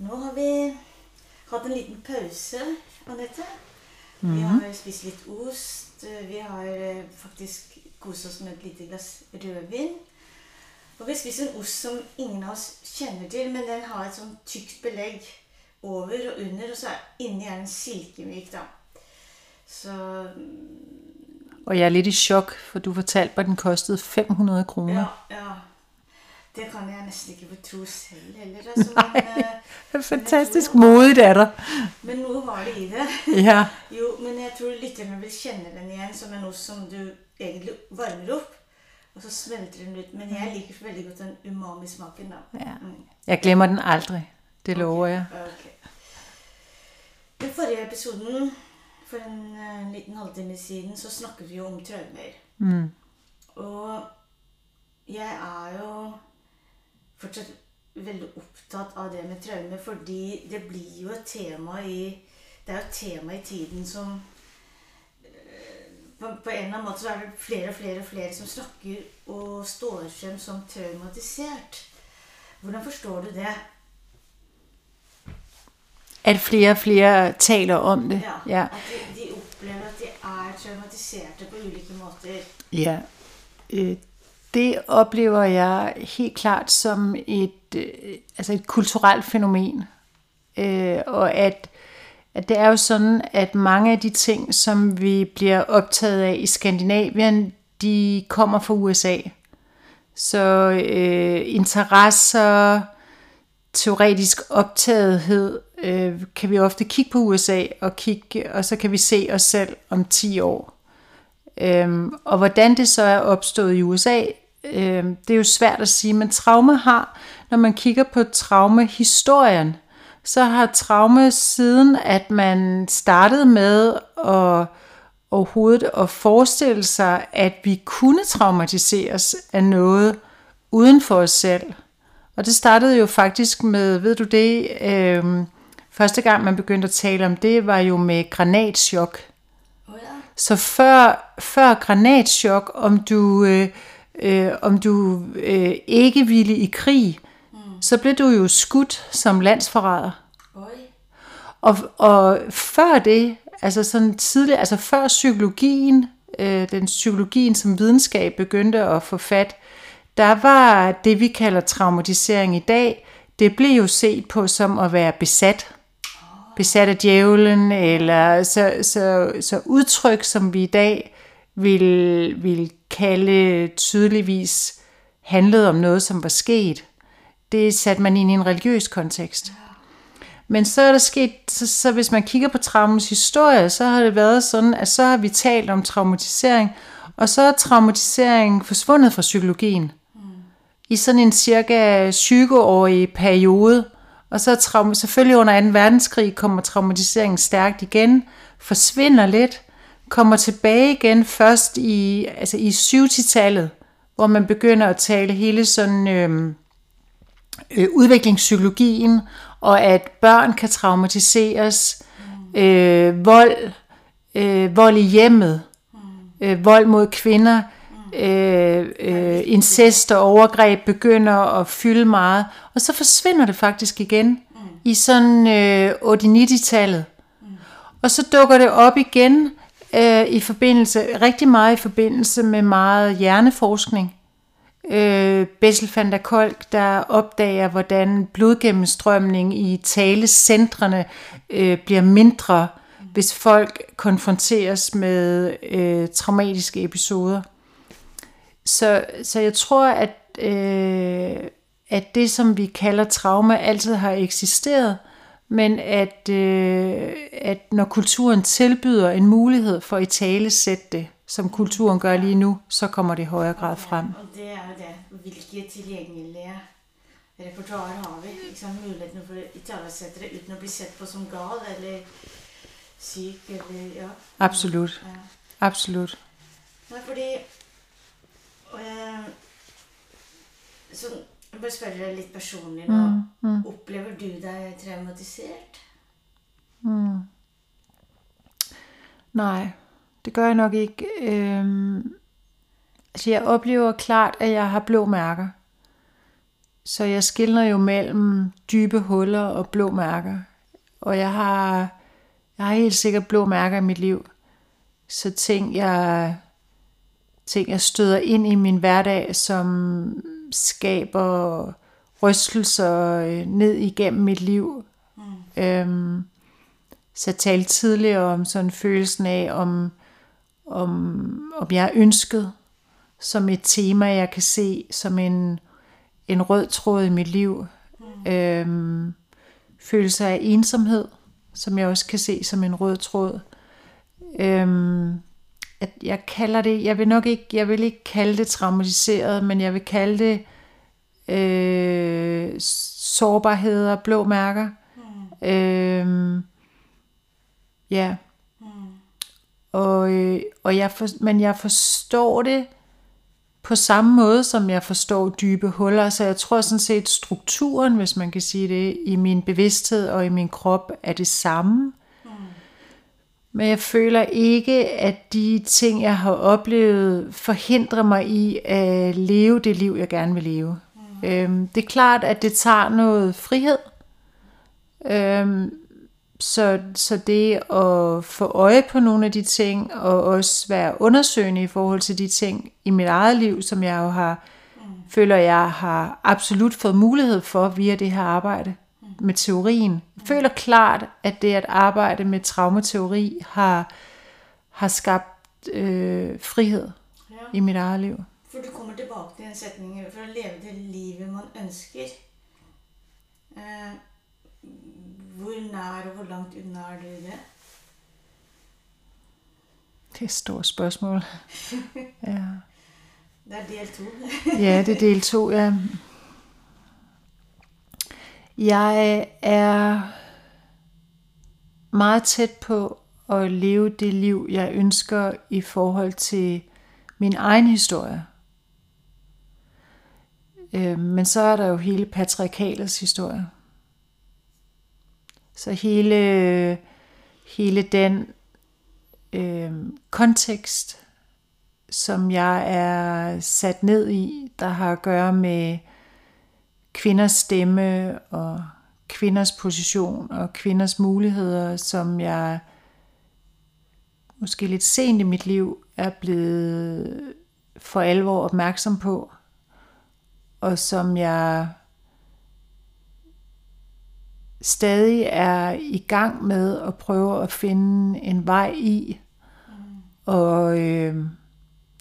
Nå har vi hatt en liten pause, Anette. Vi har spist litt ost. Vi har eh, faktisk kost oss med et lite glass rødvin. Og vi spist en ost som ingen av oss kjenner til, men den har et sånn tykt belegg over og under, og så er, inni er den silkemyk, da. Så Og jeg er lidt i chok, for du fortalte mig, at den kostede 500 kroner. ja, ja. Det kan jeg nesten ikke få tro selv heller. Altså, men, eh, Fantastisk modigt af dig. men noe var det i det. Ja, Jo, men jeg tror lytterne vil kjenne den igjen som en ost som du egentlig varmer opp. Og så smelter den ut. Men jeg liker veldig godt den umami-smaken. da. Ja. Mm. jeg glemmer den aldrig. Det lover jeg. Ok. Den forrige episoden, for en eh, liten halvtime siden, så snakket vi jo om traumer. Mm. Og jeg er jo fortsatt veldig opptatt av det med traumer, fordi det blir jo et tema i Det er jo et tema i tiden som eh, på, på en eller annen måte så er det flere og flere og flere som snakker og står frem som traumatisert. Hvordan forstår du det? At flere og flere taler om det. Ja, Ja. At de, de opplever at de er traumatiserte på ulike måter. Ja, øh, det oplever jeg helt klart som et, øh, altså et kulturelt fænomen. Øh, og at, at det er jo sådan, at mange af de ting, som vi bliver optaget af i Skandinavien, de kommer fra USA. Så øh, interesser, teoretisk optagethed, øh, kan vi ofte kigge på USA, og, kigge, og så kan vi se os selv om 10 år. Øhm, og hvordan det så er opstået i USA, øhm, det er jo svært at sige, men traume har, når man kigger på traumehistorien, så har traume siden, at man startede med at overhovedet at forestille sig, at vi kunne traumatiseres af noget uden for os selv. Og det startede jo faktisk med, ved du det, øhm, første gang man begyndte at tale om det, var jo med granatschok. Ja. Så før, før granatschok, om du, øh, øh, om du øh, ikke ville i krig, mm. så blev du jo skudt som landsforræder. Oi. Og, og før det, altså sådan tidligere, altså før psykologien, øh, den psykologien som videnskab begyndte at få fat, der var det, vi kalder traumatisering i dag, det blev jo set på som at være besat. Besat af djævlen, eller så, så, så udtryk, som vi i dag vil, vil kalde tydeligvis handlede om noget, som var sket. Det satte man ind i en religiøs kontekst. Men så er der sket, så, så hvis man kigger på traumens historie, så har det været sådan, at så har vi talt om traumatisering, og så er traumatisering forsvundet fra psykologien. I sådan en cirka 20-årig periode, og så er trauma, selvfølgelig under 2. verdenskrig kommer traumatiseringen stærkt igen, forsvinder lidt, kommer tilbage igen først i, altså i 70-tallet, hvor man begynder at tale hele sådan øhm, øh, udviklingspsykologien, og at børn kan traumatiseres, øh, vold, øh, vold i hjemmet, øh, vold mod kvinder, øh, øh, incest og overgreb begynder at fylde meget, og så forsvinder det faktisk igen i sådan øh, 80-90-tallet. Og så dukker det op igen øh, i forbindelse, rigtig meget i forbindelse med meget hjerneforskning. Øh, Bessel van der Kolk, der opdager, hvordan blodgennemstrømning i talecentrene øh, bliver mindre, hvis folk konfronteres med øh, traumatiske episoder. Så, så jeg tror, at, øh, at det, som vi kalder trauma, altid har eksisteret, men at, øh, at når kulturen tilbyder en mulighed for at i tale sætte det, som kulturen gør lige nu, så kommer det i højere grad frem. Og det er jo det. Hvilke tilgjengelige repertoar har vi? Ikke sant? Muligheten for å italesette det uten å bli sett på som gal eller syk eller ja. Absolut. ja. Absolut. Nei, fordi eh, Sånn, jeg bare spørre deg litt personlig nå. Mm, Opplever traumatiseret? Mm. Nej, det gør jeg nok ikke. Øhm, altså jeg oplever klart, at jeg har blå mærker. så jeg skiller jo mellem dybe huller og blå mærker. Og jeg har, jeg har helt sikkert blå mærker i mit liv. Så ting jeg, ting, jeg støder ind i min hverdag, som skaber rystelser øh, ned igennem mit liv. Øhm, så jeg talte tidligere om sådan følelsen af, om, om, om jeg er ønsket som et tema, jeg kan se som en, en rød tråd i mit liv. Mm. Øhm, følelse af ensomhed, som jeg også kan se som en rød tråd. Øhm, at jeg kalder det, jeg vil nok ikke, jeg vil ikke kalde det traumatiseret, men jeg vil kalde det øh, sårbarheder, blå mærker. Øhm, ja. Mm. Og, øh, og jeg for, men jeg forstår det på samme måde, som jeg forstår dybe huller. Så jeg tror sådan set, strukturen, hvis man kan sige det, i min bevidsthed og i min krop er det samme. Mm. Men jeg føler ikke, at de ting, jeg har oplevet, forhindrer mig i at leve det liv, jeg gerne vil leve. Mm. Øhm, det er klart, at det tager noget frihed. Øhm, så, så det at få øje på nogle af de ting, og også være undersøgende i forhold til de ting i mit eget liv, som jeg jo har, mm. føler jeg har absolut fået mulighed for via det her arbejde mm. med teorien. Jeg føler klart, at det at arbejde med traumateori har, har skabt øh, frihed ja. i mit eget liv. For du kommer tilbage til en sætning, for at leve det liv, man ønsker. Uh hvor nær og hvor langt unna er du det? Det er et stort spørgsmål. ja. Det er del to. ja, det er del to, ja. Jeg er meget tæt på at leve det liv, jeg ønsker i forhold til min egen historie. Øh, men så er der jo hele patriarkalets historie. Så hele, hele den øh, kontekst, som jeg er sat ned i, der har at gøre med kvinders stemme og kvinders position og kvinders muligheder, som jeg måske lidt sent i mit liv er blevet for alvor opmærksom på, og som jeg stadig er i gang med at prøve at finde en vej i, mm. og øh,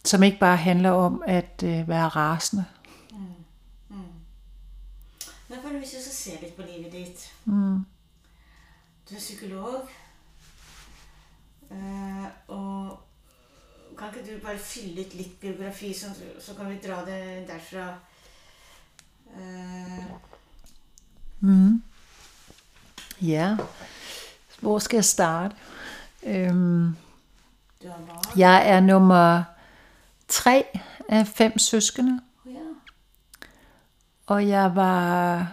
som ikke bare handler om at øh, være rasende. Mm. Mm. Men for hvis jeg så ser lidt på livet dit. Mm. Du er psykolog, uh, og kan ikke du bare fylle ut lidt biografi, så, så kan vi dra det derfra? Uh, mm. Ja, hvor skal jeg starte? Øhm, jeg er nummer tre af fem søskende. Og jeg var,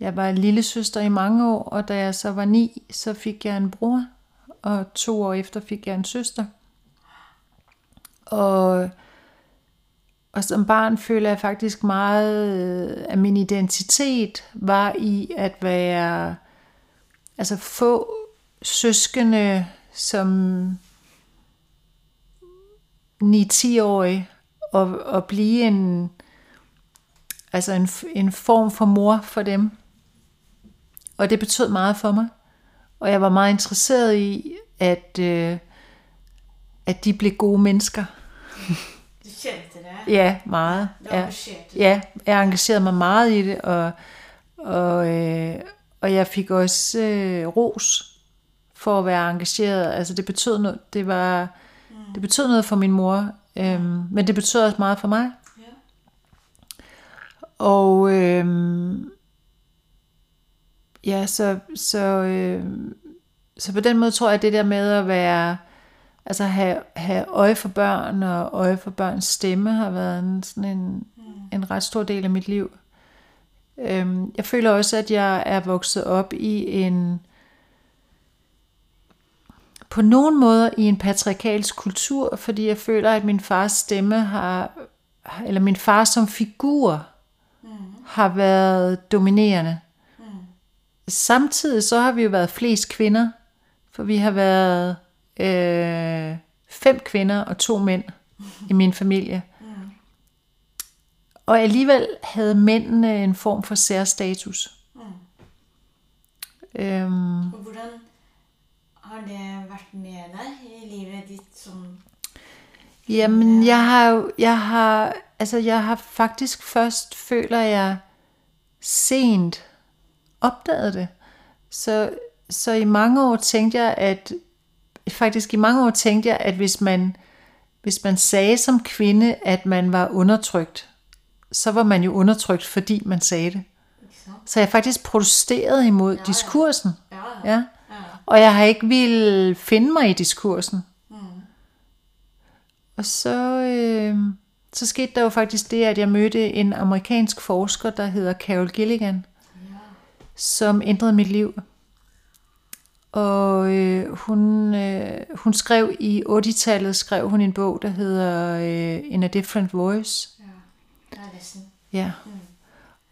jeg var lille søster i mange år, og da jeg så var ni, så fik jeg en bror, og to år efter fik jeg en søster. Og, og som barn føler jeg faktisk meget, at min identitet var i at være altså få søskende som 9-10-årig og, og blive en, altså en, en form for mor for dem. Og det betød meget for mig. Og jeg var meget interesseret i, at, øh, at de blev gode mennesker. Du kendte det? Ja, meget. Ja, ja, jeg engagerede mig meget i det, og, og, øh, og jeg fik også øh, ros for at være engageret. Altså det betød noget, det var, mm. det betød noget for min mor, øhm, men det betød også meget for mig. Ja. Og øhm, ja, så, så, øhm, så på den måde tror jeg, at det der med at være, altså have, have øje for børn og øje for børns stemme har været en, sådan en, mm. en ret stor del af mit liv. Øhm, jeg føler også, at jeg er vokset op i en på nogen måder i en patriarkalsk kultur, fordi jeg føler, at min fars stemme har, eller min far som figur, mm. har været dominerende. Samtidig så har vi jo været flest kvinder, for vi har været øh, fem kvinder og to mænd i min familie. Og alligevel havde mændene en form for særstatus. Øhm, Og hvordan har det vært med deg i livet ditt som Jamen, jeg har jo, jeg har, altså jeg har faktisk først, føler jeg, sent opdaget det. Så, så i mange år tænkte jeg, at, faktisk i mange år tænkte jeg, at hvis man, hvis man sagde som kvinde, at man var undertrykt, så var man jo undertrykt, fordi man sagde det. Så jeg faktisk protesteret imod ja. diskursen. Ja, Ja. ja. Og jeg har ikke vil finde mig i diskursen. Og så, øh, så skete der jo faktisk det, at jeg mødte en amerikansk forsker, der hedder Carol Gilligan, som ændrede mit liv. Og øh, hun, øh, hun skrev i 80-tallet, skrev hun en bog, der hedder øh, In a Different Voice. Ja. Ja.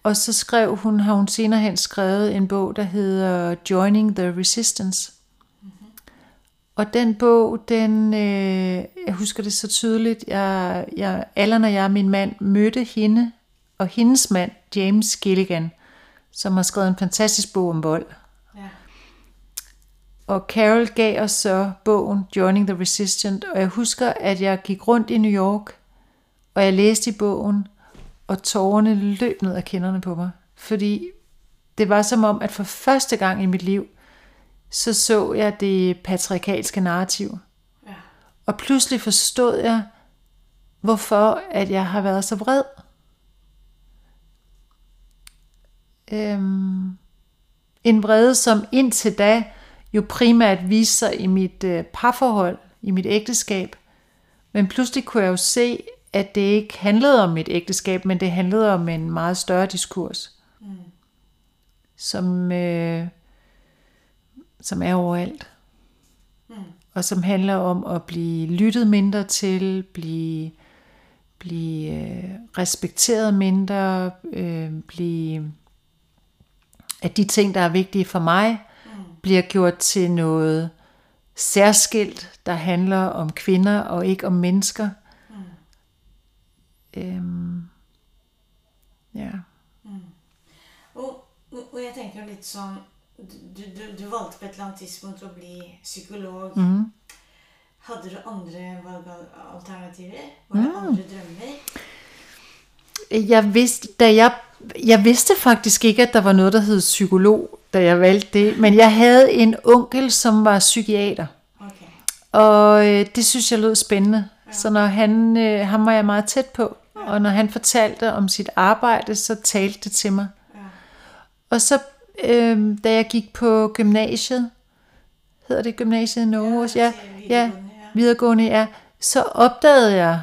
Og så skrev hun, har hun senere hen skrevet en bog, der hedder Joining the Resistance. Og den bog, den, øh, jeg husker det så tydeligt, jeg, jeg, Allan og jeg, min mand, mødte hende og hendes mand, James Gilligan, som har skrevet en fantastisk bog om vold. Ja. Og Carol gav os så bogen Joining the Resistant, og jeg husker, at jeg gik rundt i New York, og jeg læste i bogen, og tårerne løb ned af kinderne på mig. Fordi det var som om, at for første gang i mit liv, så så jeg det patriarkalske narrativ. Ja. Og pludselig forstod jeg, hvorfor at jeg har været så vred. Øhm, en vrede, som indtil da jo primært viste sig i mit øh, parforhold, i mit ægteskab. Men pludselig kunne jeg jo se, at det ikke handlede om mit ægteskab, men det handlede om en meget større diskurs, mm. som, øh, som er overalt. Mm. Og som handler om at blive lyttet mindre til, blive, blive øh, respekteret mindre, øh, blive at de ting, der er vigtige for mig, mm. bliver gjort til noget særskilt, der handler om kvinder og ikke om mennesker. Mm. Øhm, ja. Og, og jeg tenker litt sånn du, du, du valgte på et eller annet tidspunkt å bli psykolog. Mhm. Hadde du andre valgalternativer? Var det andre drømmer? Jeg vidste, da jeg, jeg vidste faktisk ikke, at der var noget, der hed psykolog, da jeg valgte det. Men jeg havde en onkel, som var psykiater. Ok. Og øh, det synes jeg lød spændende. Så når han, øh, ham var jeg meget tæt på. Og når han fortalte om sit arbejde, så talte det til mig. Ja. Og så, øh, da jeg gik på gymnasiet, hedder det gymnasiet i Norge? Ja, ja, videregående, ja. videregående, ja. Så opdagede jeg,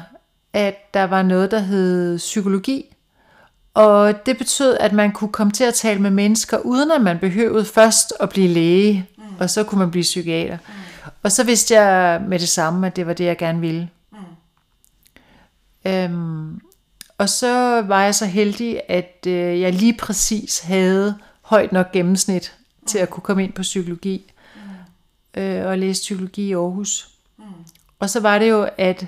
at der var noget, der hed psykologi. Og det betød, at man kunne komme til at tale med mennesker, uden at man behøvede først at blive læge, mm. og så kunne man blive psykiater. Mm. Og så vidste jeg med det samme, at det var det, jeg gerne ville. Mm. Øhm, og så var jeg så heldig, at øh, jeg lige præcis havde højt nok gennemsnit til at kunne komme ind på psykologi. Øh, og læse psykologi i Aarhus. Og så var det jo, at,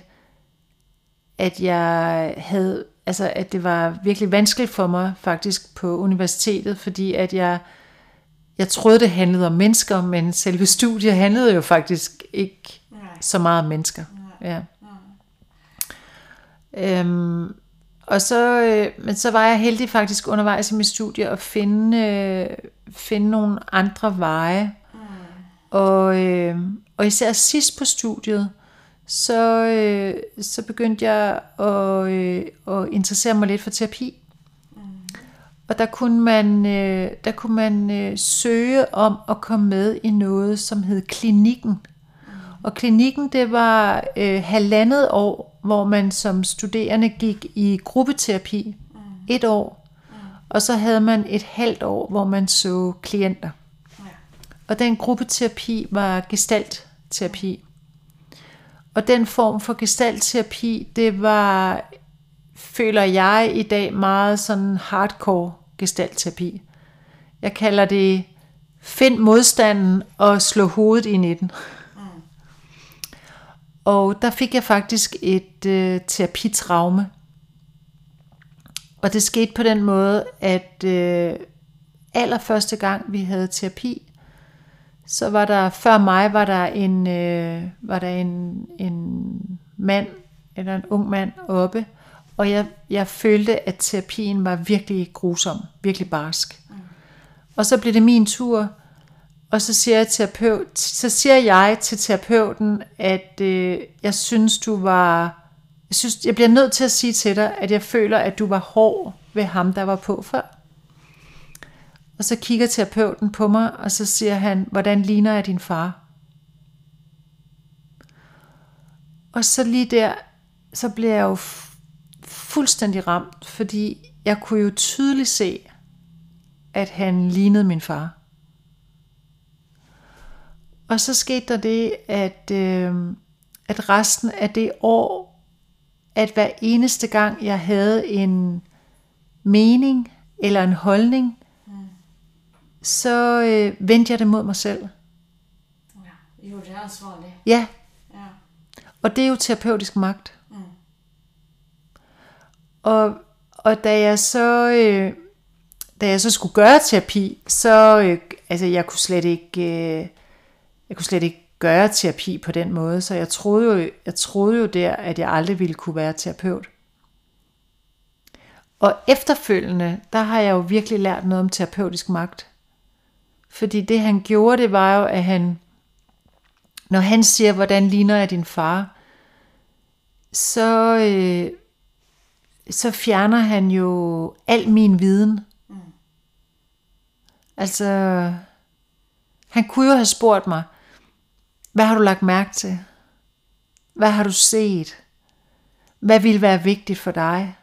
at jeg havde, altså at det var virkelig vanskeligt for mig faktisk på universitetet, fordi at jeg, jeg troede, det handlede om mennesker, men selve studiet handlede jo faktisk ikke Nej. så meget om mennesker. Ja. Øhm, og så, øh, men så var jeg heldig faktisk undervejs i mit studie at finde, øh, finde nogle andre veje. Og, øh, og især sidst på studiet, så, øh, så begyndte jeg at, øh, at interessere mig lidt for terapi. Og der kunne man, øh, der kunne man øh, søge om at komme med i noget, som hed klinikken. Og klinikken, det var øh, halvandet år, hvor man som studerende gik i gruppeterapi. Et år. Og så havde man et halvt år, hvor man så klienter. Ja. Og den gruppeterapi var gestaltterapi. Og den form for gestaltterapi, det var føler jeg i dag meget sådan hardcore gestaltterapi. Jeg kalder det find modstanden og slå hovedet ind i den. Og der fik jeg faktisk et øh, terapitraume. Og det skete på den måde, at øh, allerførste gang vi havde terapi, så var der før mig var der en øh, var der en, en mand eller en ung mand oppe, og jeg, jeg følte, at terapien var virkelig grusom, virkelig barsk. Mm. Og så blev det min tur, og så siger jeg, terapeut, så siger jeg til terapeuten, at øh, jeg synes, du var... Jeg, synes, jeg bliver nødt til at sige til dig, at jeg føler, at du var hård ved ham, der var på før. Og så kigger terapeuten på mig, og så siger han, hvordan ligner jeg din far? Og så lige der, så bliver jeg jo fuldstændig ramt, fordi jeg kunne jo tydeligt se, at han lignede min far. Og så skete der det, at, øh, at resten af det år, at hver eneste gang jeg havde en mening eller en holdning, mm. så øh, vendte jeg det mod mig selv. Ja, jo, det er ansvarligt. Ja. ja. Og det er jo terapeutisk magt. Mm. Og, og da jeg så... Øh, da jeg så skulle gøre terapi, så øh, altså jeg kunne slet ikke øh, jeg kunne slet ikke gøre terapi på den måde, så jeg troede jo, jeg troede jo der, at jeg aldrig ville kunne være terapeut. Og efterfølgende, der har jeg jo virkelig lært noget om terapeutisk magt. Fordi det han gjorde, det var jo, at han, når han siger, hvordan ligner jeg din far, så, øh, så fjerner han jo al min viden. Mm. Altså, han kunne jo have spurgt mig, hvad har du lagt mærke til? Hvad har du set? Hvad vil være vigtigt for dig?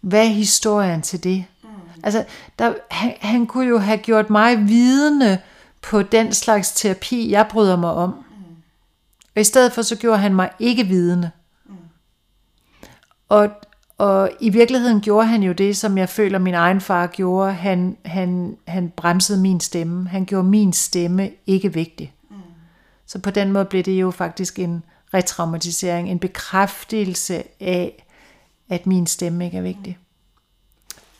Hvad er historien til det? Altså, der, han, han kunne jo have gjort mig vidende på den slags terapi, jeg bryder mig om. Og i stedet for, så gjorde han mig ikke vidende. Og, og i virkeligheden gjorde han jo det, som jeg føler, min egen far gjorde. Han, han, han bremsede min stemme. Han gjorde min stemme ikke vigtig. Så på den måde blev det jo faktisk en retraumatisering, en bekræftelse af, at min stemme ikke er vigtig.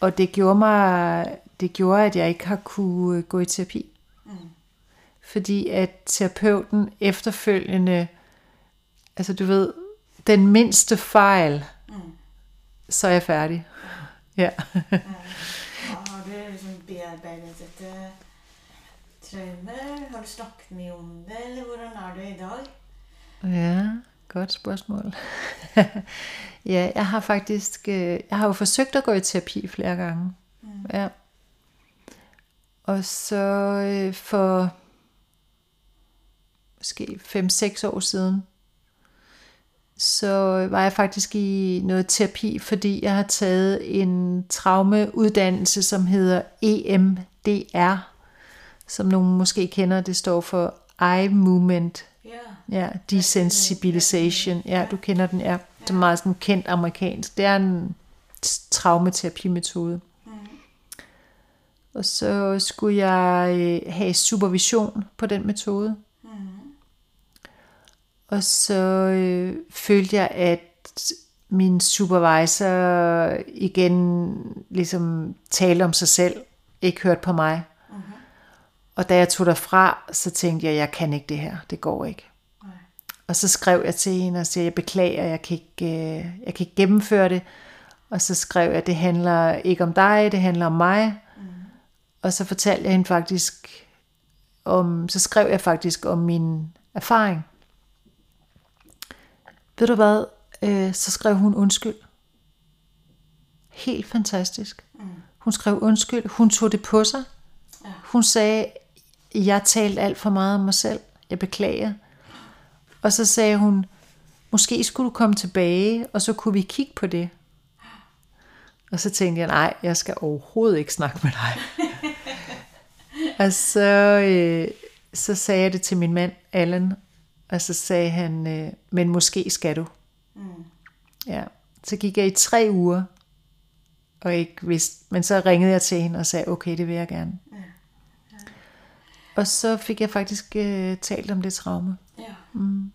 Og det gjorde mig, det gjorde, at jeg ikke har kunne gå i terapi. Mm. Fordi at terapeuten efterfølgende, altså du ved, den mindste fejl, mm. så er jeg færdig. Ja. ja. Og har du ligesom bearbejdet dette traume? Har du snakket mye om det, eller hvordan er du i dag? Ja, godt spørgsmål. ja, jeg har faktisk, øh, jeg har jo forsøgt at gå i terapi flere gange. Mm. Ja. Og så øh, for måske 5-6 år siden, så var jeg faktisk i noget terapi, fordi jeg har taget en traumeuddannelse, som hedder EMDR, som nogen måske kender, det står for Eye Movement. Ja, Desensibilization. Ja, du kender den, ja. Det er meget sådan kendt amerikansk. Det er en traumaterapimetode. Mm. Og så skulle jeg øh, have supervision på den metode. Mm. Og så øh, følte jeg, at min supervisor igen ligesom talte om sig selv, ikke hørte på mig. Og da jeg tog derfra, så tænkte jeg, jeg kan ikke det her. Det går ikke. Nej. Og så skrev jeg til hende og sagde, jeg beklager, jeg kan, ikke, øh, jeg kan ikke gennemføre det. Og så skrev jeg, det handler ikke om dig, det handler om mig. Mm. Og så fortalte jeg hende faktisk om, så skrev jeg faktisk om min erfaring. Ved du hvad? Øh, så skrev hun undskyld. Helt fantastisk. Mm. Hun skrev undskyld. Hun tog det på sig. Ja. Hun sagde, jeg talte alt for meget om mig selv. Jeg beklager. Og så sagde hun, måske skulle du komme tilbage, og så kunne vi kigge på det. Og så tænkte jeg, nej, jeg skal overhovedet ikke snakke med dig. og så, øh, så sagde jeg det til min mand, Allen, og så sagde han, øh, men måske skal du. Mm. Ja. Så gik jeg i tre uger, og ikke vidste, men så ringede jeg til hende og sagde, okay, det vil jeg gerne. Og så fik jeg faktisk øh, talt om det traume. Ja. Mm.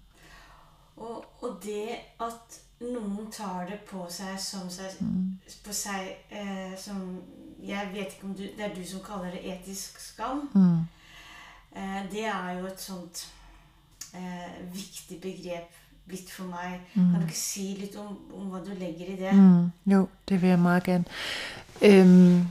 Og, og det at nogen tager det på sig som sig, mm. på sig eh, som jeg vet ikke om du, det er du som kalder det etisk skam. Mm. Eh, det er jo et sånt eh, vigtigt begreb blitt for mig. Mm. Kan du ikke sige lidt om, om hvad du lægger i det? Mm. Jo, det vil jeg meget gerne. Øhm,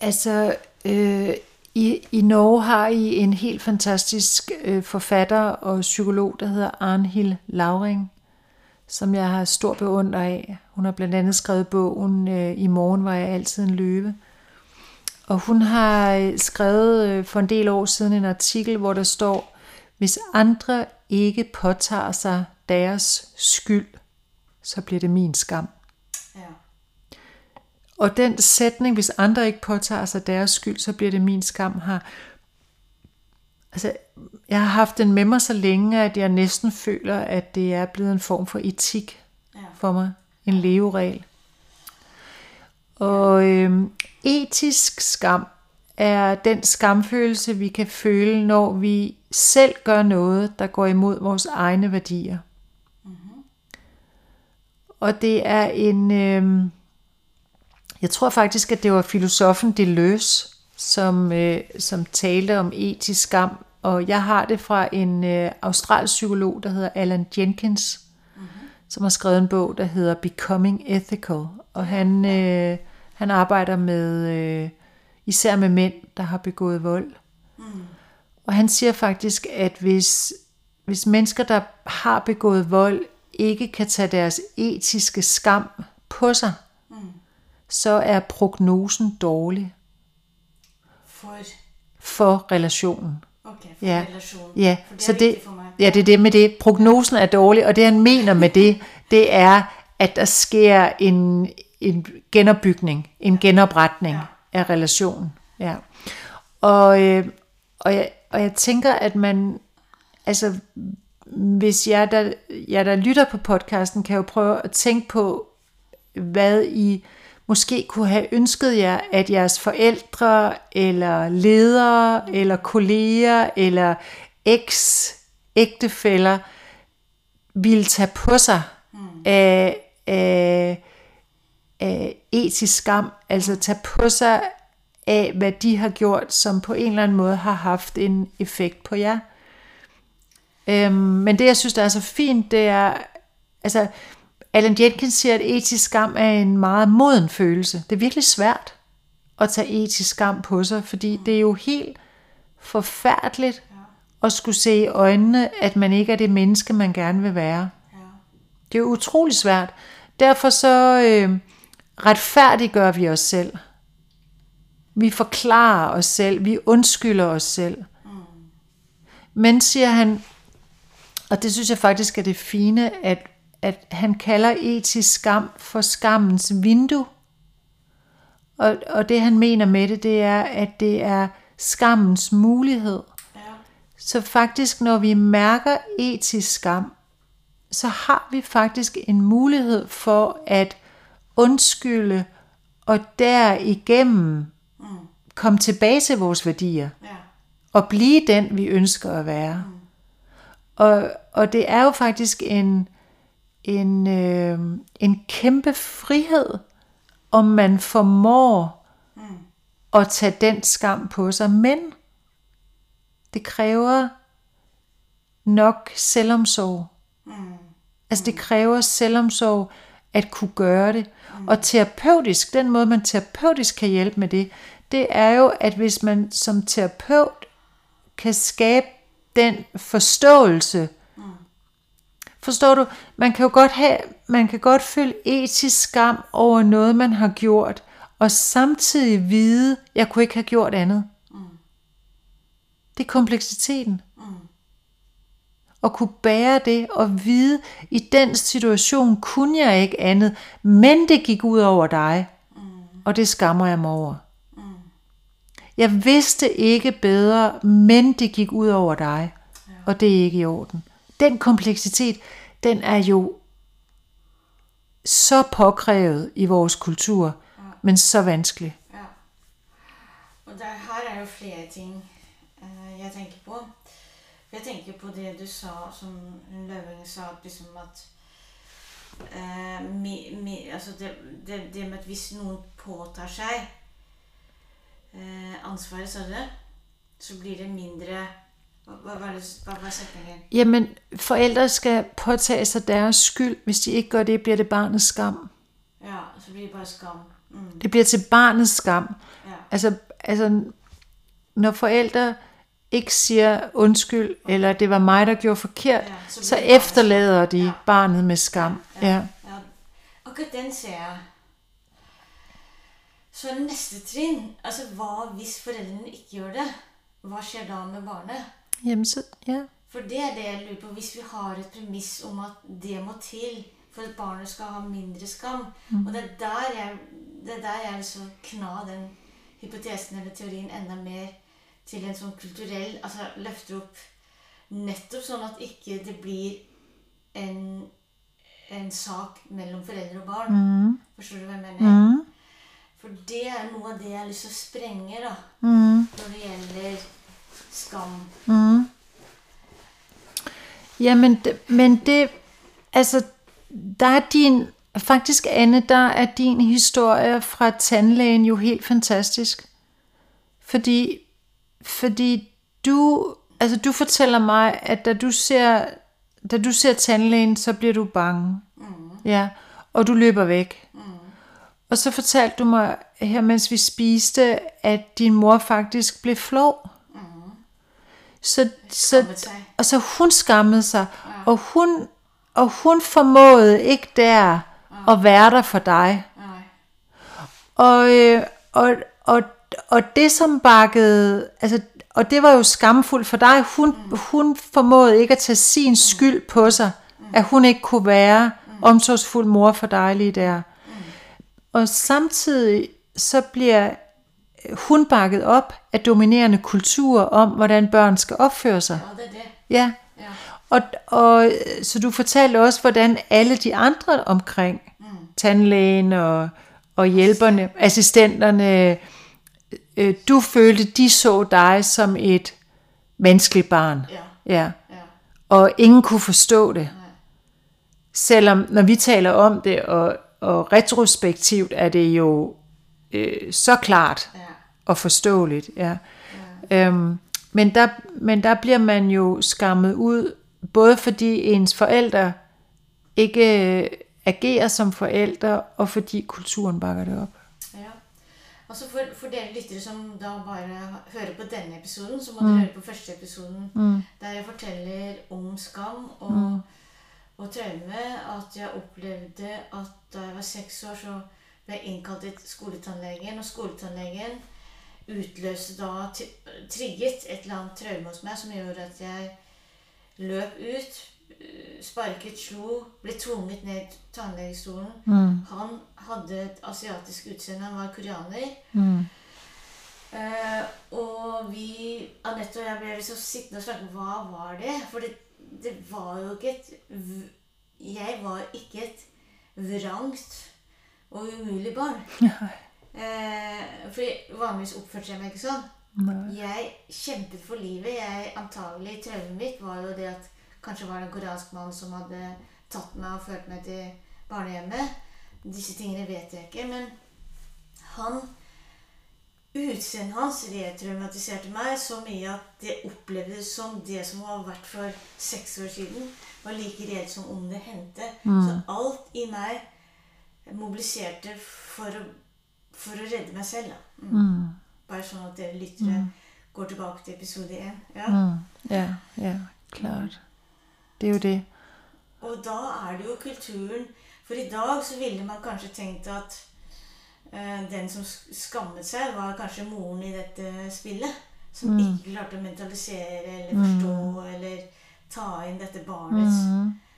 altså, øh, i, I Norge har I en helt fantastisk øh, forfatter og psykolog, der hedder Arnhild Lauring, som jeg har stor beundring af. Hun har blandt andet skrevet bogen øh, I morgen var jeg altid en løve. Og hun har øh, skrevet øh, for en del år siden en artikel, hvor der står, hvis andre ikke påtager sig deres skyld, så bliver det min skam. Ja. Og den sætning, hvis andre ikke påtager sig deres skyld, så bliver det min skam, har... Altså, jeg har haft den med mig så længe, at jeg næsten føler, at det er blevet en form for etik Ja. for mig. En leveregel. Og øhm, etisk skam er den skamfølelse, vi kan føle, når vi selv gør noget, der går imod vores egne værdier. Og det er en... øhm, jeg tror faktisk, at det var filosofen Deleuze, som, øh, som talte om etisk skam. Og jeg har det fra en øh, australsk psykolog, der hedder Alan Jenkins, mm-hmm. som har skrevet en bog, der hedder Becoming Ethical. Og han, øh, han arbejder med øh, især med mænd, der har begået vold. Mm. Og han siger faktisk, at hvis, hvis mennesker, der har begået vold, ikke kan tage deres etiske skam på sig, mm. Så er prognosen dårlig For, for relationen. okay, for Ja. relation. Ja, for det så er det, for mig. ja, det er det med det. Prognosen er dårlig, og det han mener med det, det er, at der sker en, en genopbygning, en genopretning Ja. af relationen. Ja. Og, øh, og, jeg, og jeg tænker, at man, altså, hvis jeg der, jeg der lytter på podcasten, kan jo prøve at tænke på, hvad I måske kunne have ønsket jer, at jeres forældre, eller ledere, eller kolleger, eller eks-ægtefæller ville tage på sig af, af, af etisk skam, altså tage på sig af, hvad de har gjort, som på en eller anden måde har haft en effekt på jer. Øhm, men det, jeg synes, der er så fint, det er, altså, Alan Jenkins siger, at etisk skam er en meget moden følelse. Det er virkelig svært at tage etisk skam på sig, fordi det er jo helt forfærdeligt at skulle se i øjnene, at man ikke er det menneske, man gerne vil være. Ja. Det er jo utrolig svært. Derfor så øh, retfærdiggør vi os selv. Vi forklarer os selv. Vi undskylder os selv. Men siger han, og det synes jeg faktisk er det fine, at, at han kalder etisk skam for skammens vindue. Og, og det han mener med det, det er, at det er skammens mulighed. Ja. Så faktisk, når vi mærker etisk skam, så har vi faktisk en mulighed for at undskylde og derigennem komme tilbage til vores værdier Ja. og blive den, vi ønsker at være. Og, og det er jo faktisk en, en, øh, en kæmpe frihed, om man formår at tage den skam på sig. Men det kræver nok selvomsorg. Altså det kræver selvomsorg at kunne gøre det. Og terapeutisk, den måde man terapeutisk kan hjælpe med det, det er jo, at hvis man som terapeut kan skabe den forståelse, forstår du, man kan jo godt have, man kan godt føle etisk skam over noget, man har gjort, og samtidig vide, jeg kunne ikke have gjort andet. Det er kompleksiteten. At kunne bære det og vide, i den situation kunne jeg ikke andet, men det gik ud over dig, og det skammer jeg mig over. Jeg vidste ikke bedre, men det gik ud over dig, og det er ikke i orden. Den kompleksitet, den er jo så påkrævet i vores kultur, men så vanskelig. Ja. Og der, her er jo flere ting eh, jeg tenker på. Jeg tenker på det du sa, som Løving sa, at liksom at eh, mi, mi, altså det, det, det med at hvis noen påtar seg eh, ansvaret, du det, så blir det mindre Hva, var, det, hva var setningen? Jamen, forældre skal påtage sig deres skyld. Hvis de ikke gør det, bliver det barnets skam. Ja, så blir det bare skam. Mm, Det bliver til barnets skam. ja. Altså, altså når forældre ikke siger undskyld, eller det var mig, der gjorde forkert, Ja, så så bliver efterlader de Ja. barnet med skam. Ja. ja. Akkurat den ser. Så neste trinn Altså hva hvis foreldrene ikke gjør det? Hva skjer da med barnet? Jamen, så, ja. For det er det jeg lurer på. Hvis vi har et premiss om at det må til for at barnet skal ha mindre skam Og det er der jeg, det er der jeg vil så kna den hypotesen eller teorien enda mer til en sånn kulturell Altså løfter opp nettopp sånn at ikke det blir en, en sak mellom foreldre og barn. Mm. Forstår du hva jeg mener? Mm. For det er noe av det jeg har lyst til å sprenge da, Mm. når det gjelder skam. Mm. Jamen, men det, altså, der er din, faktisk Anne, der er din historie fra tandlægen jo helt fantastisk. Fordi, fordi du, altså du fortæller mig, at da du ser, da du ser tandlægen, så bliver du bange. Ja, og du løber væk. Og så fortalte du mig her, mens vi spiste, at din mor faktisk blev flov. Så, så, og så hun skammede sig, og hun, og hun formåede ikke der at være der for dig. Nej. Og, øh, og, og, og det som bakkede, altså, og det var jo skamfuldt for dig, hun, hun formåede ikke at tage sin skyld på sig, at hun ikke kunne være omsorgsfuld mor for dig lige der. Og samtidig så bliver hun bakket op af dominerende kultur om, hvordan børn skal opføre sig. Ja, det er det. Ja. Ja. Og, og så du fortalte også, hvordan alle de andre omkring, mm. tandlægen og, og hjælperne, assistenterne, øh, du følte, de så dig som et vanskeligt barn. Ja. Ja. Ja. Og ingen kunne forstå det. Nej. Selvom, når vi taler om det, og, og retrospektivt, er det jo øh, så klart Ja. Og forståeligt. Ja. Øhm, men, der, men der bliver man jo skammet ud, både fordi ens forældre ikke øh, agerer som forældre, og fordi kulturen bakker det op. Ja. Og så for, for dere lyttere som da bare hører på denne episoden, så må dere høre på første episoden, der jeg forteller om skam og, og traume. At jeg opplevde at da jeg var seks år, så ble jeg innkalt til skoletannlegen, og skoletannlegen utløste da, trigget et eller annet traume hos meg som gjorde at jeg løp ut, eh, sparket, slo, ble tvunget ned tannlegestolen. Han hadde et asiatisk utseende, han var koreaner. Eh, og vi, Anette og jeg ble liksom sittende og snakke hva var det? For det, det var jo ikke et Jeg var ikke et vrangt og umulig barn. Eh, fordi vanligvis oppførte jeg meg ikke sånn. Jeg kjempet for livet. Jeg antagelig Traumet mitt var jo det at kanskje var det en koreansk mann som hadde tatt meg og ført meg til barnehjemmet. Disse tingene vet jeg ikke, men han Utseendet hans retraumatiserte meg så mye at det opplevdes som det som har vært for seks år siden, var like reelt som om det hendte. Så alt i meg mobiliserte for å, for å redde meg selv. Da. Mm. Bare sånn at dere lyttere går tilbake til episode én. Ja. Ja, ja, klart. Det er jo det. Og da er det jo kulturen For i dag så ville man kanskje tenkt at eh, den som sk- skammet seg, var kanskje moren i dette spillet. Som ikke klarte å mentalisere eller forstå eller ta inn dette barnets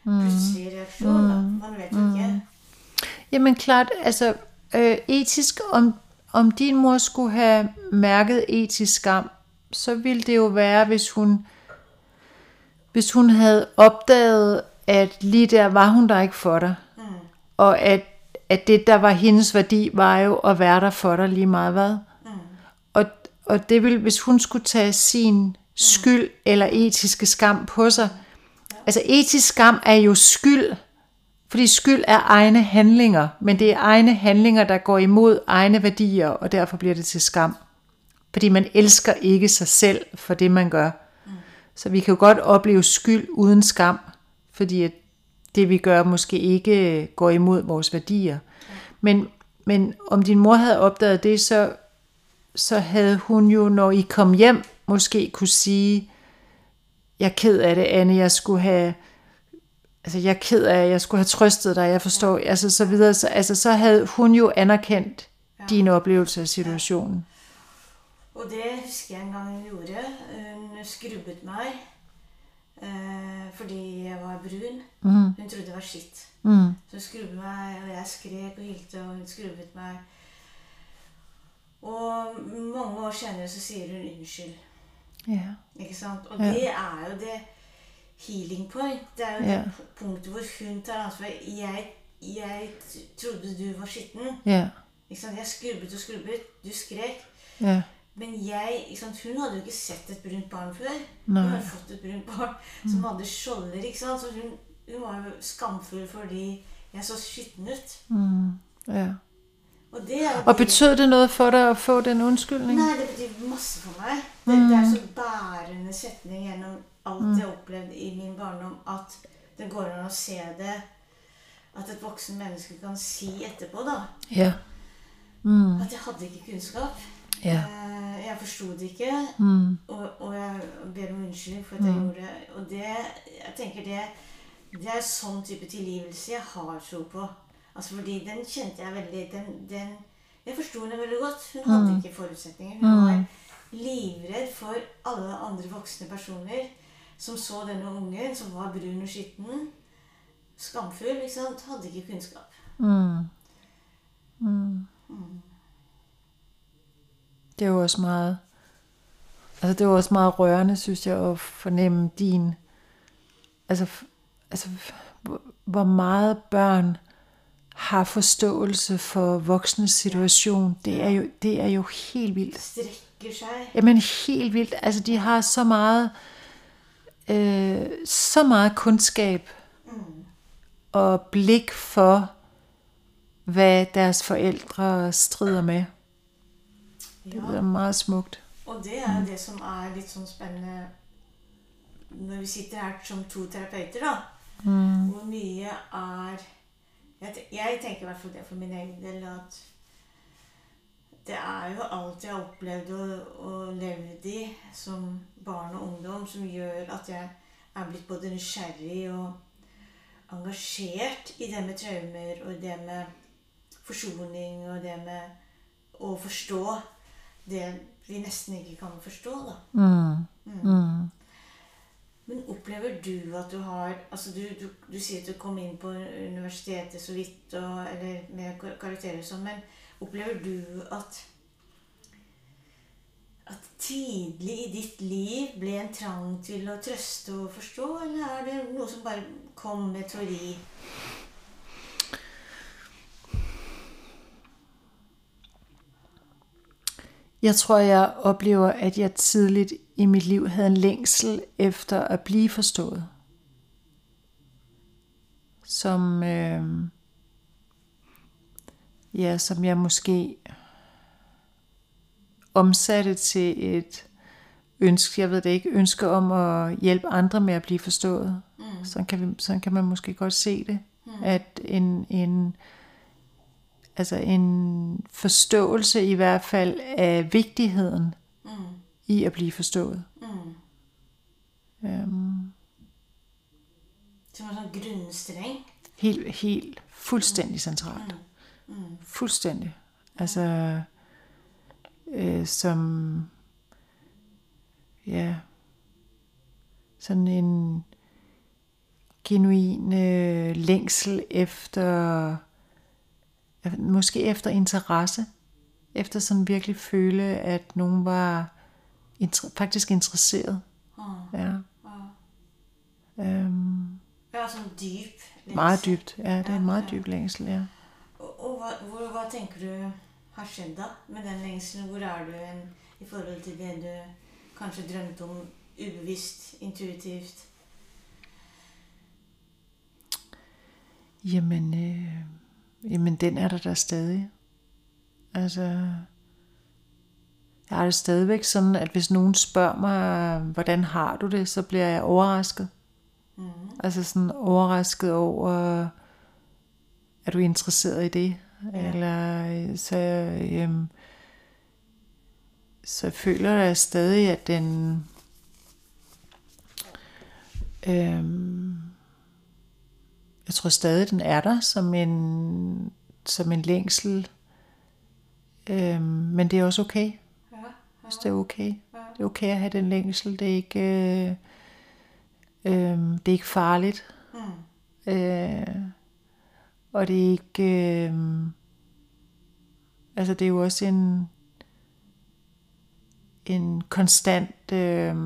plutselige reaksjon. Da. Man vet jo ikke. Jamen klart, altså øh, etisk, om, om din mor skulle have mærket etisk skam, så ville det jo være, hvis hun, hvis hun havde opdaget, at lige der var hun der ikke for dig. Og at, at det, der var hendes værdi, var jo at være der for dig lige meget hvad. Mm. Og, og det vil, hvis hun skulle tage sin skyld eller etiske skam på sig. Altså etisk skam er jo skyld, fordi skyld er egne handlinger, men det er egne handlinger, der går imod egne værdier, og derfor bliver det til skam. Fordi man elsker ikke sig selv for det, man gør. Så vi kan jo godt opleve skyld uden skam, fordi at det vi gør måske ikke øh, går imod vores værdier. Men, men om din mor havde opdaget det, så, så havde hun jo, når I kom hjem, måske kunne sige, jeg er ked af det, Anne, jeg skulle have, altså jeg er ked af, jeg skulle have trøstet dig, jeg forstår, ja. altså så videre, så, altså så havde hun jo anerkendt ja. din oplevelse af situationen. Og det husker jeg en gang hun gjorde. Hun skrubbet mig, eh, fordi jeg var brun. Mm. Hun trodde det var skitt. Mm. Så hun skrubbet mig, og jeg skrek og hylte, og hun skrubbet mig. Og mange år senere så sier hun unnskyld. Ja. Ikke sant? Og ja. det er jo det healing point. Det er jo ja. det punktet hvor hun tar ansvar. Jeg, jeg trodde du var skitten. Ja. Ikke sant? Jeg skrubbet og skrubbet. Du skrek. Ja. Men jeg, ikke sant? hun hadde jo ikke sett et brunt barn før. Nei. Hun hadde fått et brunt barn mm. som hadde skjolder. ikke sant? Så hun, hun var jo skamfull fordi jeg så skitten ut. Mm. Ja. Og, det er og betød det noget for dig at få den undskyldning? Nej, det betyr masse for mig. Det, mm. det er så bærende sætning gjennom alt mm. jeg oplevede i min barndom, at det går an at se det, at et voksen menneske kan si etterpå da. Ja. Mm. At jeg havde ikke kunnskap. Ja. Eh, jeg forstod det ikke, mm. og, og jeg ber om undskyldning for at jeg mm. gjorde det. Og det, jeg tænker det, det er sånn type tilgivelse jeg har tro på. Altså fordi den kjente jeg veldig den, den, Jeg forsto henne veldig godt. Hun hadde mm. ikke forutsetninger. Hun mm. var livredd for alle andre voksne personer som så denne ungen, som var brun og skitten. Skamfull. ikke sant? Hadde ikke kunnskap. Mm. Mm. Mm. Det er jo også meget Altså det var også meget rørende, synes jeg, at fornemme din altså, altså hvor meget børn har forståelse for voksnes situation. Det er jo, det er jo helt vildt. Jamen helt vildt. Altså de har så meget, øh, så meget kundskab mm. og blik for, hvad deres forældre strider med. Det er meget smukt. Og det er det, som er lidt sådan spændende, når vi sitter her som to terapeuter, da. Mm. Hvor mye er jeg, jeg tenker i hvert fall det for min egen del at det er jo alt jeg har opplevd og, og levd i som barn og ungdom, som gjør at jeg er blitt både nysgjerrig og engasjert i det med traumer og det med forsoning og det med å forstå det vi nesten ikke kan forstå, da. Mm. Mm. Men opplever du at du har altså du, du, du, sier at du kom inn på universitetet så vidt, og, eller med karakterer og sånn, men opplever du at at tidlig i ditt liv ble en trang til å trøste og forstå, eller er det noe som bare kom med teori? Jeg tror, jeg oplever, at jeg tidligt i mit liv havde en længsel efter at blive forstået. Som, øh, ja, som jeg måske omsatte til et ønske, jeg ved det ikke, ønske om at hjælpe andre med at blive forstået. Mm. Sådan, kan vi, sådan kan man måske godt se det. Mm. At en, en, altså en forståelse i hvert fald af vigtigheden. I at blive forstået. Mm. Um, Som en sådan grundstreng? Helt, helt fuldstændig centralt. Mm. Mm. Fuldstændig. Altså, øh, som, ja, sådan en genuin øh, længsel efter måske efter interesse, efter sådan virkelig føle, at nogen var inter- faktisk interesseret. Mm. Ja. Mm. Um, ja, sådan dyb Meget dybt. Ja, det er en meget dyb længsel, ja. Og, og hva, hvor, hva tenker du har skjedd da med den lengselen? Hvor er du hen i forhold til det du kanskje drømte om ubevisst, intuitivt? Jamen, øh, jamen den er der der stadig. Altså, jeg har det stadigvæk sådan, at hvis nogen spørger mig, hvordan har du det, så bliver jeg overrasket. Mm. Altså sådan overrasket over, er du interesseret i det? Ja. Eller så, øhm, så føler jeg stadig, at den øhm, jeg tror stadig, den er der som en, som en længsel. Øhm, men det er også okay. Hvis det er okay. Det er okay at have den længsel. Det er ikke, øh, øh, det er ikke farligt. Mm. Øh, og det er ikke... Øh, altså det er jo også en en konstant øh,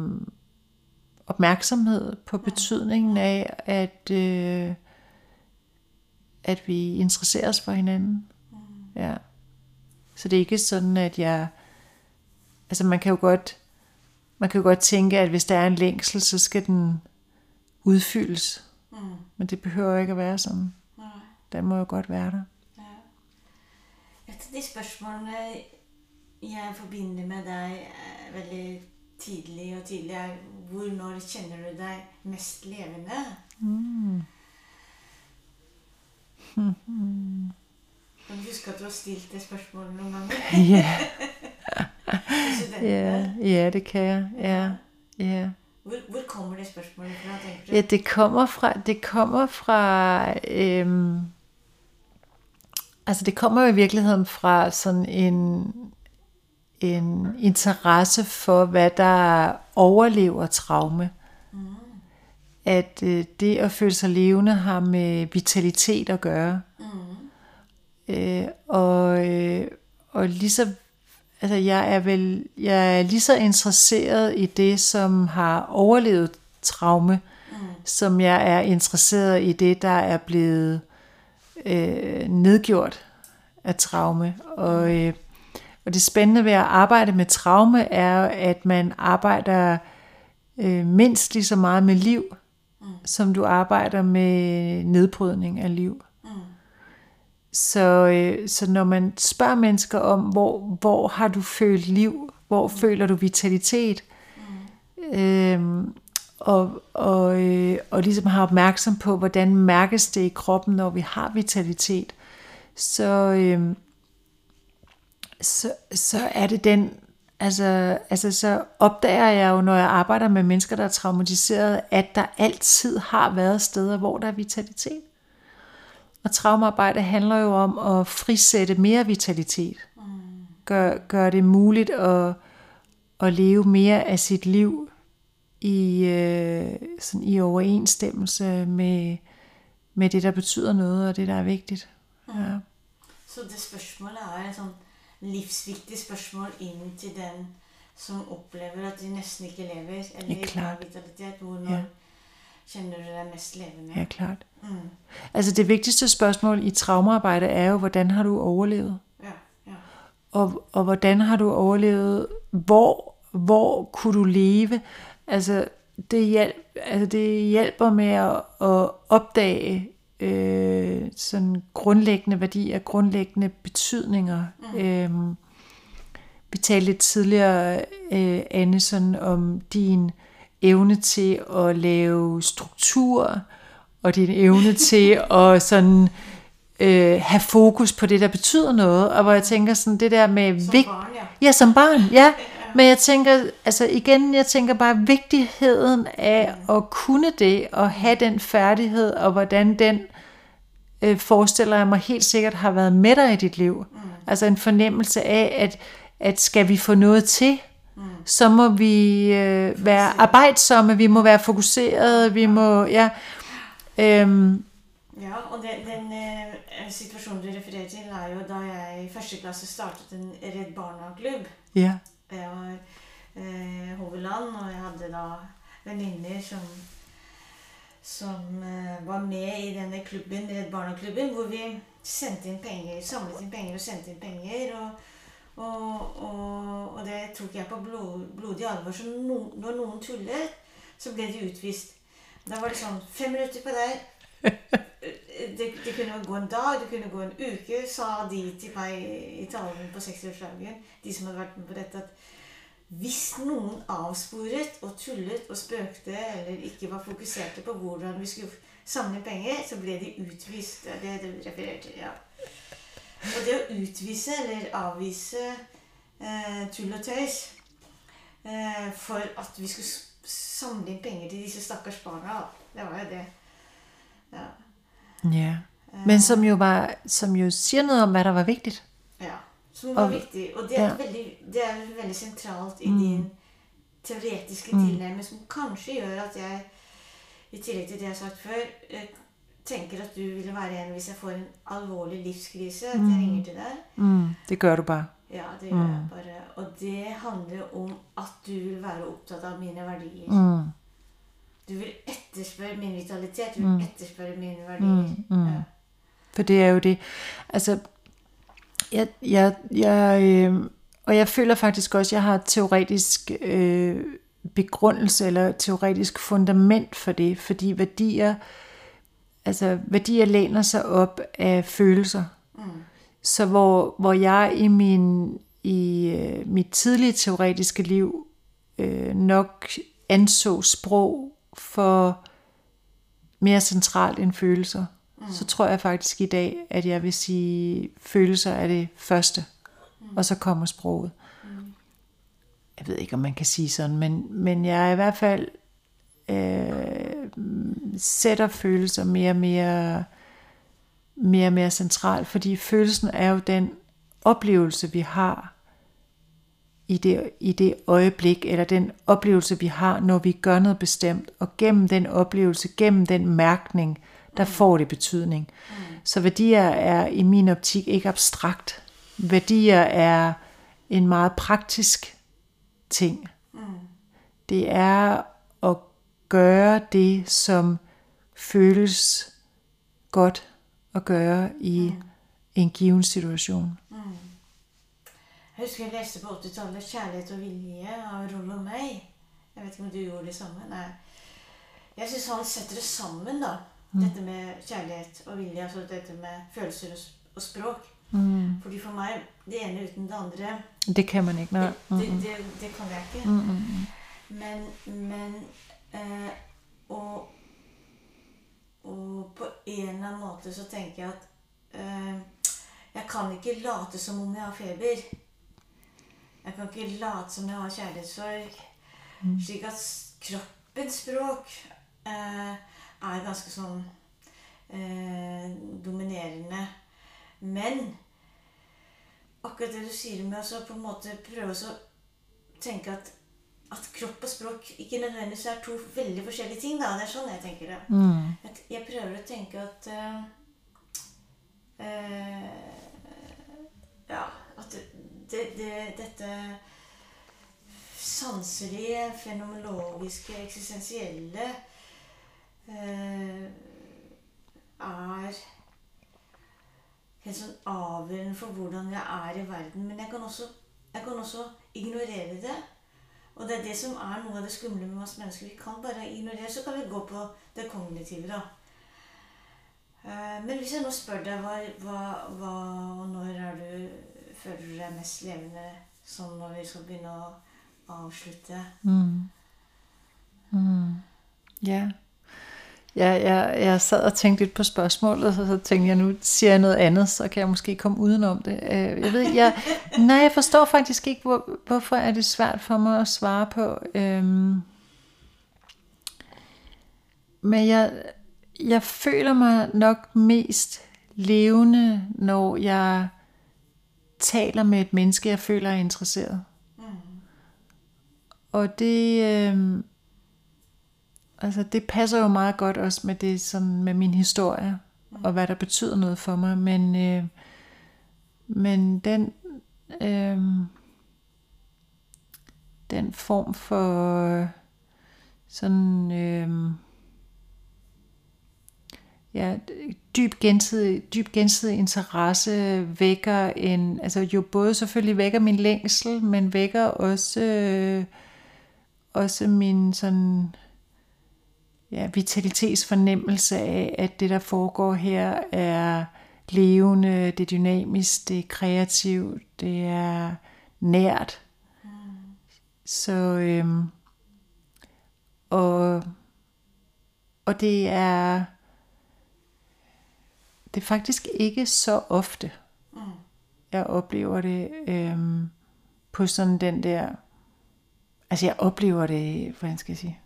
opmærksomhed på betydningen af, at øh, at vi interesserer os for hinanden. Mm. Ja. Så det er ikke sådan, at jeg... Altså man kan jo godt, man kan jo godt tænke, at hvis der er en længsel, så skal den udfyldes. Mm. Men det behøver ikke at være sådan. Nej. Den må jo godt være der. Ja. Et af de spørgsmålene, jeg forbinder med dig veldig tidlig og tidlig, er hvornår kender du dig mest levende? Mm. Kan du huske at du har stilt det spørgsmålet nogle gange? Ja. ja, ja, det kan jeg. Ja, ja. Hvor, hvor kommer det spørgsmål fra, tænker du? Ja, det kommer fra, det kommer fra, øhm, altså det kommer jo i virkeligheden fra sådan en, en interesse for, hvad der overlever traume. Mm. At øh, det at føle sig levende har med vitalitet at gøre. Mm. Øh, og, øh, og lige så altså jeg er vel jeg er lige så interesseret i det som har overlevet traume mm. som jeg er interesseret i det der er blevet øh, nedgjort af traume og øh, og det spændende ved at arbejde med traume er at man arbejder øh, mindst lige så meget med liv mm. som du arbejder med nedbrydning af liv så, øh, så når man spørger mennesker om, hvor, hvor har du følt liv, hvor mm. føler du vitalitet, mm. øhm, og, og, øh, og ligesom har opmærksom på, hvordan mærkes det i kroppen, når vi har vitalitet, så, øh, så, så er det den, altså, altså så opdager jeg jo, når jeg arbejder med mennesker, der er traumatiseret, at der altid har været steder, hvor der er vitalitet. Og traumearbejde handler jo om at frisætte mere vitalitet. Gør, gør det muligt at, at leve mere af sit liv i, øh, sådan i overensstemmelse med, med det, der betyder noget, og det, der er vigtigt. Ja. Så det spørgsmål er et sånn livsviktigt spørgsmål ind til den, som oplever, at de næsten ikke lever, eller ikke har vitalitet, hvornår ja. Kender du dig mest levende? Ja, klart. Mm. Altså det vigtigste spørgsmål i traumearbejde er jo, hvordan har du overlevet? Ja, ja. Og, og hvordan har du overlevet? Hvor, hvor kunne du leve? Altså det, hjælp, altså det hjælper med at, at opdage øh, sådan grundlæggende værdier, grundlæggende betydninger. Mm. Øhm, vi talte lidt tidligere, øh, Anne, sådan om din evne til at lave struktur, og din evne til at sådan øh, have fokus på det, der betyder noget, og hvor jeg tænker sådan det der med... Som vigt- barn, ja. Ja, som barn, ja. Men jeg tænker, altså igen, jeg tænker bare vigtigheden af at kunne det, og have den færdighed, og hvordan den, øh, forestiller jeg mig helt sikkert, har været med dig i dit liv. Mm. Altså en fornemmelse af, at, at skal vi få noget til, mm. så må vi øh, være arbejdsomme, vi må være fokuserede, vi må, ja, Um, ja, og den, den uh, situasjonen du refererer til, er jo da jeg i første klasse startet en Redd Barna-klubb. Ja. Jeg var uh, Hoveland, og jeg hadde da venninner som, som eh, var med i denne klubben, Redd Barna-klubben, hvor vi sendte inn penger, samlet inn penger og sendte inn penger. Og, og, og, og det tok jeg på blod, blodig alvor. Så no, når noen tullet, så ble de utvist. Da var det sånn Fem minutter på deg. Det, det kunne gå en dag, det kunne gå en uke, sa de til meg i talen på 60-årsdagen, de som hadde vært med på dette, at hvis noen avsporet og tullet og spøkte eller ikke var fokuserte på hvordan vi skulle samle penger, så ble de utvist. Det er det du refererer til, ja. Og det å utvise eller avvise eh, tull og tøys eh, for at vi skulle samle inn penger til disse stakkars barna, det var jo det. Ja. Ja. Men som jo, var, som jo siger noget om, hvad der var vigtigt. Ja, som var Og- viktig. Og det er, ja. Mm. veldig, det er veldig sentralt i din teoretiske tilnærming, som kanskje gjør at jeg, i tillegg til det jeg har sagt før, tenker at du ville være en hvis jeg får en alvorlig livskrise, at jeg ringer til deg. Mm, det gør du bare. Ja, det gjør jeg bare. Og det handler om at du vil være opptatt av mine verdier. Mm. Du vil etterspørre min vitalitet, du vil etterspørre mine verdier. Ja. For det er jo det. Altså, jeg, jeg, jeg, øh, og jeg føler faktisk også, at jeg har et teoretisk øh, begrundelse eller teoretisk fundament for det, fordi værdier, altså værdier læner sig op af følelser. Mm. Så hvor, hvor jeg i min i øh, mit tidlige teoretiske liv øh, nok anså sprog for mere centralt end følelser, mm. så tror jeg faktisk i dag, at jeg vil sige, følelser er det første, mm. og så kommer sproget. Mm. Jeg ved ikke, om man kan sige sådan, men, men jeg er i hvert fald øh, sætter følelser mere og mere, mere og mere centralt, fordi følelsen er jo den oplevelse, vi har i det, i det øjeblik, eller den oplevelse, vi har, når vi gør noget bestemt, og gennem den oplevelse, gennem den mærkning, der får det betydning. Mm. Så værdier er i min optik ikke abstrakt. Værdier er en meget praktisk ting. Mm. Det er gøre det, som føles godt at gøre i mm. en given situation. Jeg husker jeg leste på 80-tallet 'Kjærlighet og vilje' av Rollo May. Jeg vet ikke om du gjorde det samme? Nei. Jeg syns han setter det sammen, da. Dette med kjærlighet og vilje. Altså dette med følelser og, språk. Mm. Fordi for meg, det ene uten det andre Det kan man ikke, nej. det, det, det, det kan jeg ikke. Men, men eh, og, og på en eller annen måte så tenker jeg at eh, jeg kan ikke late som om jeg har feber. Jeg kan ikke late som jeg har kjærlighetssorg. Slik at kroppens språk eh, er ganske sånn eh, dominerende. Men akkurat det du sier med å så på en måte prøve å tenke at, at kropp og språk ikke nødvendigvis er to veldig forskjellige ting. da, Det er sånn jeg tenker det. Mm. At jeg prøver å tenke at eh, eh, Ja, at det, det, det, dette sanselige, fenomenologiske, eksistensielle eh, er helt sånn avgjørende for hvordan jeg er i verden. Men jeg kan også, jeg kan også ignorere det. Og det er det som er noe av det skumle med oss mennesker. Vi kan bare ignorere, så kan vi gå på det kognitive, da. Eh, Men hvis jeg nå spør deg hva, hva, hva og når er du føler du deg mest levende sånn når vi skal begynne å avslutte? Mm. Mm. Ja. Jeg, jeg, jeg sad og tænkte lidt på spørgsmålet, og så, så tænkte jeg, nu siger jeg noget andet, så kan jeg måske komme udenom det. Øh, Jeg ved jeg, nej, jeg forstår faktisk ikke, hvor, hvorfor er det svært for mig at svare på. Øhm, men jeg, jeg føler mig nok mest levende, når jeg taler med et menneske, jeg føler er interesseret. Og det, øh, altså det passer jo meget godt også med det sådan med min historie og hvad der betyder noget for mig, men øh, men den øh, den form for sådan øh, ja, dyb gensidig, dyb gensidig interesse vækker en, altså jo både selvfølgelig vækker min længsel, men vækker også, øh, også min sådan, ja, vitalitetsfornemmelse af, at det der foregår her er levende, det er dynamisk, det er kreativt, det er nært. Mm. Så øhm, og og det er det er faktisk ikke så ofte, mm. jeg oplever det øhm, på sådan den der, altså jeg oplever det, hvordan skal jeg sige,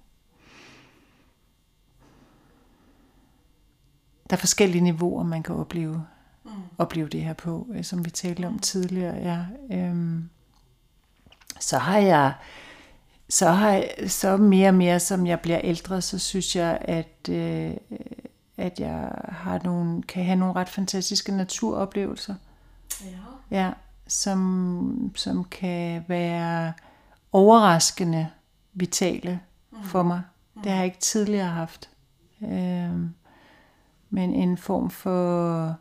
der er forskellige niveauer, man kan opleve, mm. opleve det her på, øh, som vi talte om tidligere. Ja. Øhm, så har jeg så har jeg, så mere og mere, som jeg bliver ældre, så synes jeg, at, øh, at jeg har nogle, kan have nogle ret fantastiske naturoplevelser. Ja. Ja, som, som kan være overraskende vitale mm. for mig. Mm. Det har jeg ikke tidligere haft. Øhm, men en form for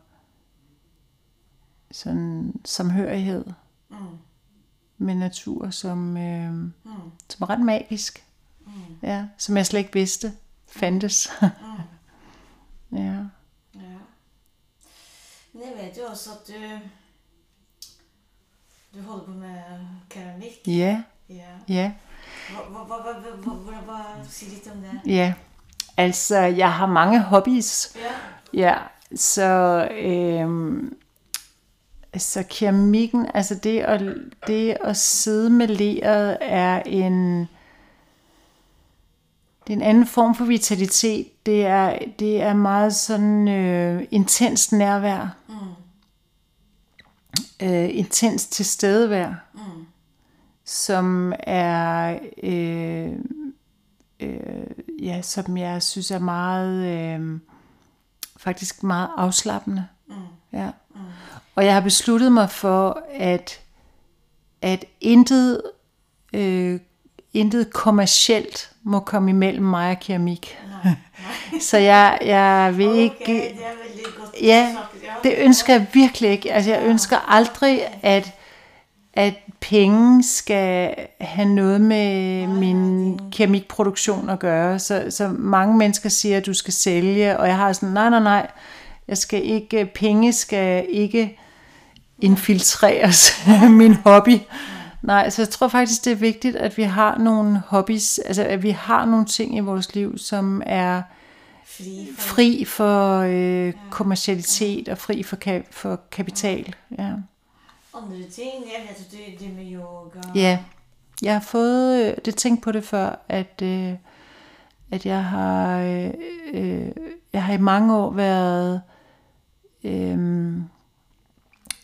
sådan samhørighed mm. med natur, som, øh, mm. som er ret magisk. Mm. Ja, som jeg slet ikke vidste fandtes. mm. ja. ja. Men jeg vet jo også at du du holder på med keramikk. Ja. Ja. ja. Hva, hva, hva, hva, hva, si litt om det. Ja. Altså, jeg har mange hobbies. Ja. Ja, så, øhm, så keramikken, altså det at, det at sidde med leret er en, det er en anden form for vitalitet. Det er, det er meget sådan øh, intens nærvær. Mm. Øh, intens tilstedevær. Mm. Som er øh, øh, ja, som jeg synes er meget, øh, faktisk meget afslappende. Mm. Ja. Mm. Og jeg har besluttet mig for, at, at intet, øh, intet kommercielt må komme imellem mig og keramik. Nej, nej. Så jeg, jeg vil okay, ikke... Det er godt ja, det ønsker jeg virkelig ikke. Altså jeg ønsker aldrig, at at penge skal have noget med min kemikproduktion at gøre. Så, så mange mennesker siger, at du skal sælge, og jeg har sådan, nej, nej, nej, jeg skal ikke, penge skal ikke infiltreres min hobby. Nej, så jeg tror faktisk, det er vigtigt, at vi har nogle hobbies, altså at vi har nogle ting i vores liv, som er fri for øh, kommercialitet og fri for, ka- for kapital. Ja andre ting. Jeg vet altså det, det med yoga. Ja, jeg har fået, øh, det tænkt på det før, at, øh, at jeg har, øh, øh, jeg har i mange år været øh,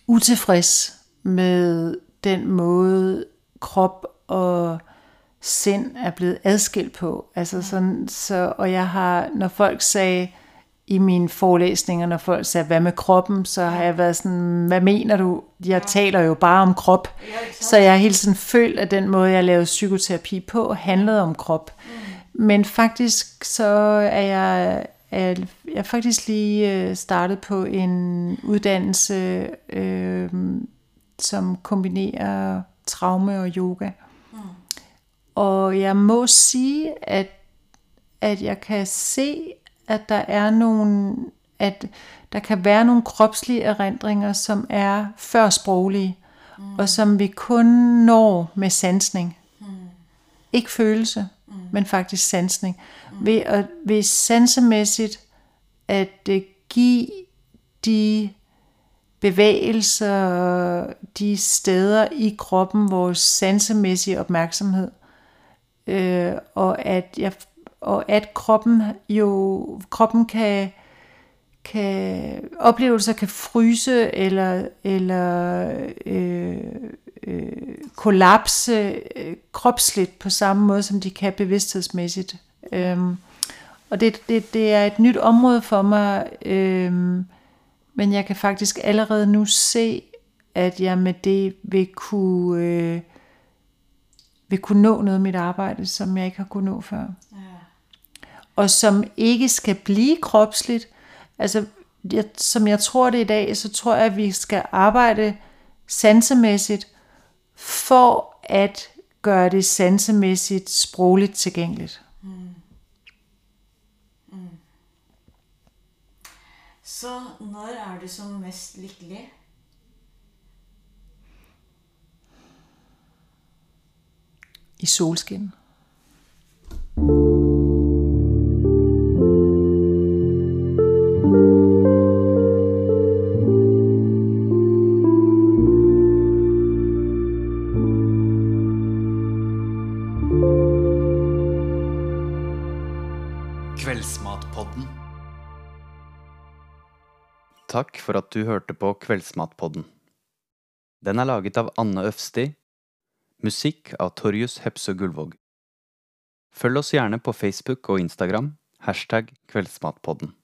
utilfreds med den måde krop og sind er blevet adskilt på. Altså sådan, så, og jeg har, når folk sagde, i mine forelæsninger, når folk sagde, hvad med kroppen, så har jeg været sådan, hvad mener du? Jeg taler jo bare om krop. Så jeg har hele tiden følt, at den måde, jeg lavede psykoterapi på, handlede om krop. Mm. Men faktisk så er jeg, er jeg faktisk lige øh, startet på en uddannelse, øh, som kombinerer traume og yoga. Mm. Og jeg må sige, at, at jeg kan se, at der er nogle, at der kan være nogle kropslige erindringer, som er før sproglige, mm. og som vi kun når med sansning. Mm. Ikke følelse, mm. men faktisk sansning. Mm. Ved, at, ved sansemæssigt at give de bevægelser, de steder i kroppen, vores sansemæssige opmærksomhed, øh, og at jeg og at kroppen jo kroppen kan kan oplevelser kan fryse eller eller øh, øh, kollapse øh, kropsligt på samme måde som de kan bevidsthedsmæssigt. Øhm, og det, det, det er et nyt område for mig, øhm, men jeg kan faktisk allerede nu se, at jeg med det vil kunne øh, vil kunne nå noget af mit arbejde, som jeg ikke har kunnet nå før og som ikke skal blive kropsligt, Altså, jeg, som jeg tror det i dag, så tror jeg, at vi skal arbejde sansemæssigt for at gøre det sansemæssigt sprogligt tilgængeligt. Så når er du som mest lykkelig? I solskin. Kveldsmatpodden. Takk for at du hørte på Kveldsmatpodden. Den er laget av Anne Øfsti. Musikk av Torjus Hepsø Gullvåg. Følg oss gjerne på Facebook og Instagram. Hashtag Kveldsmatpodden.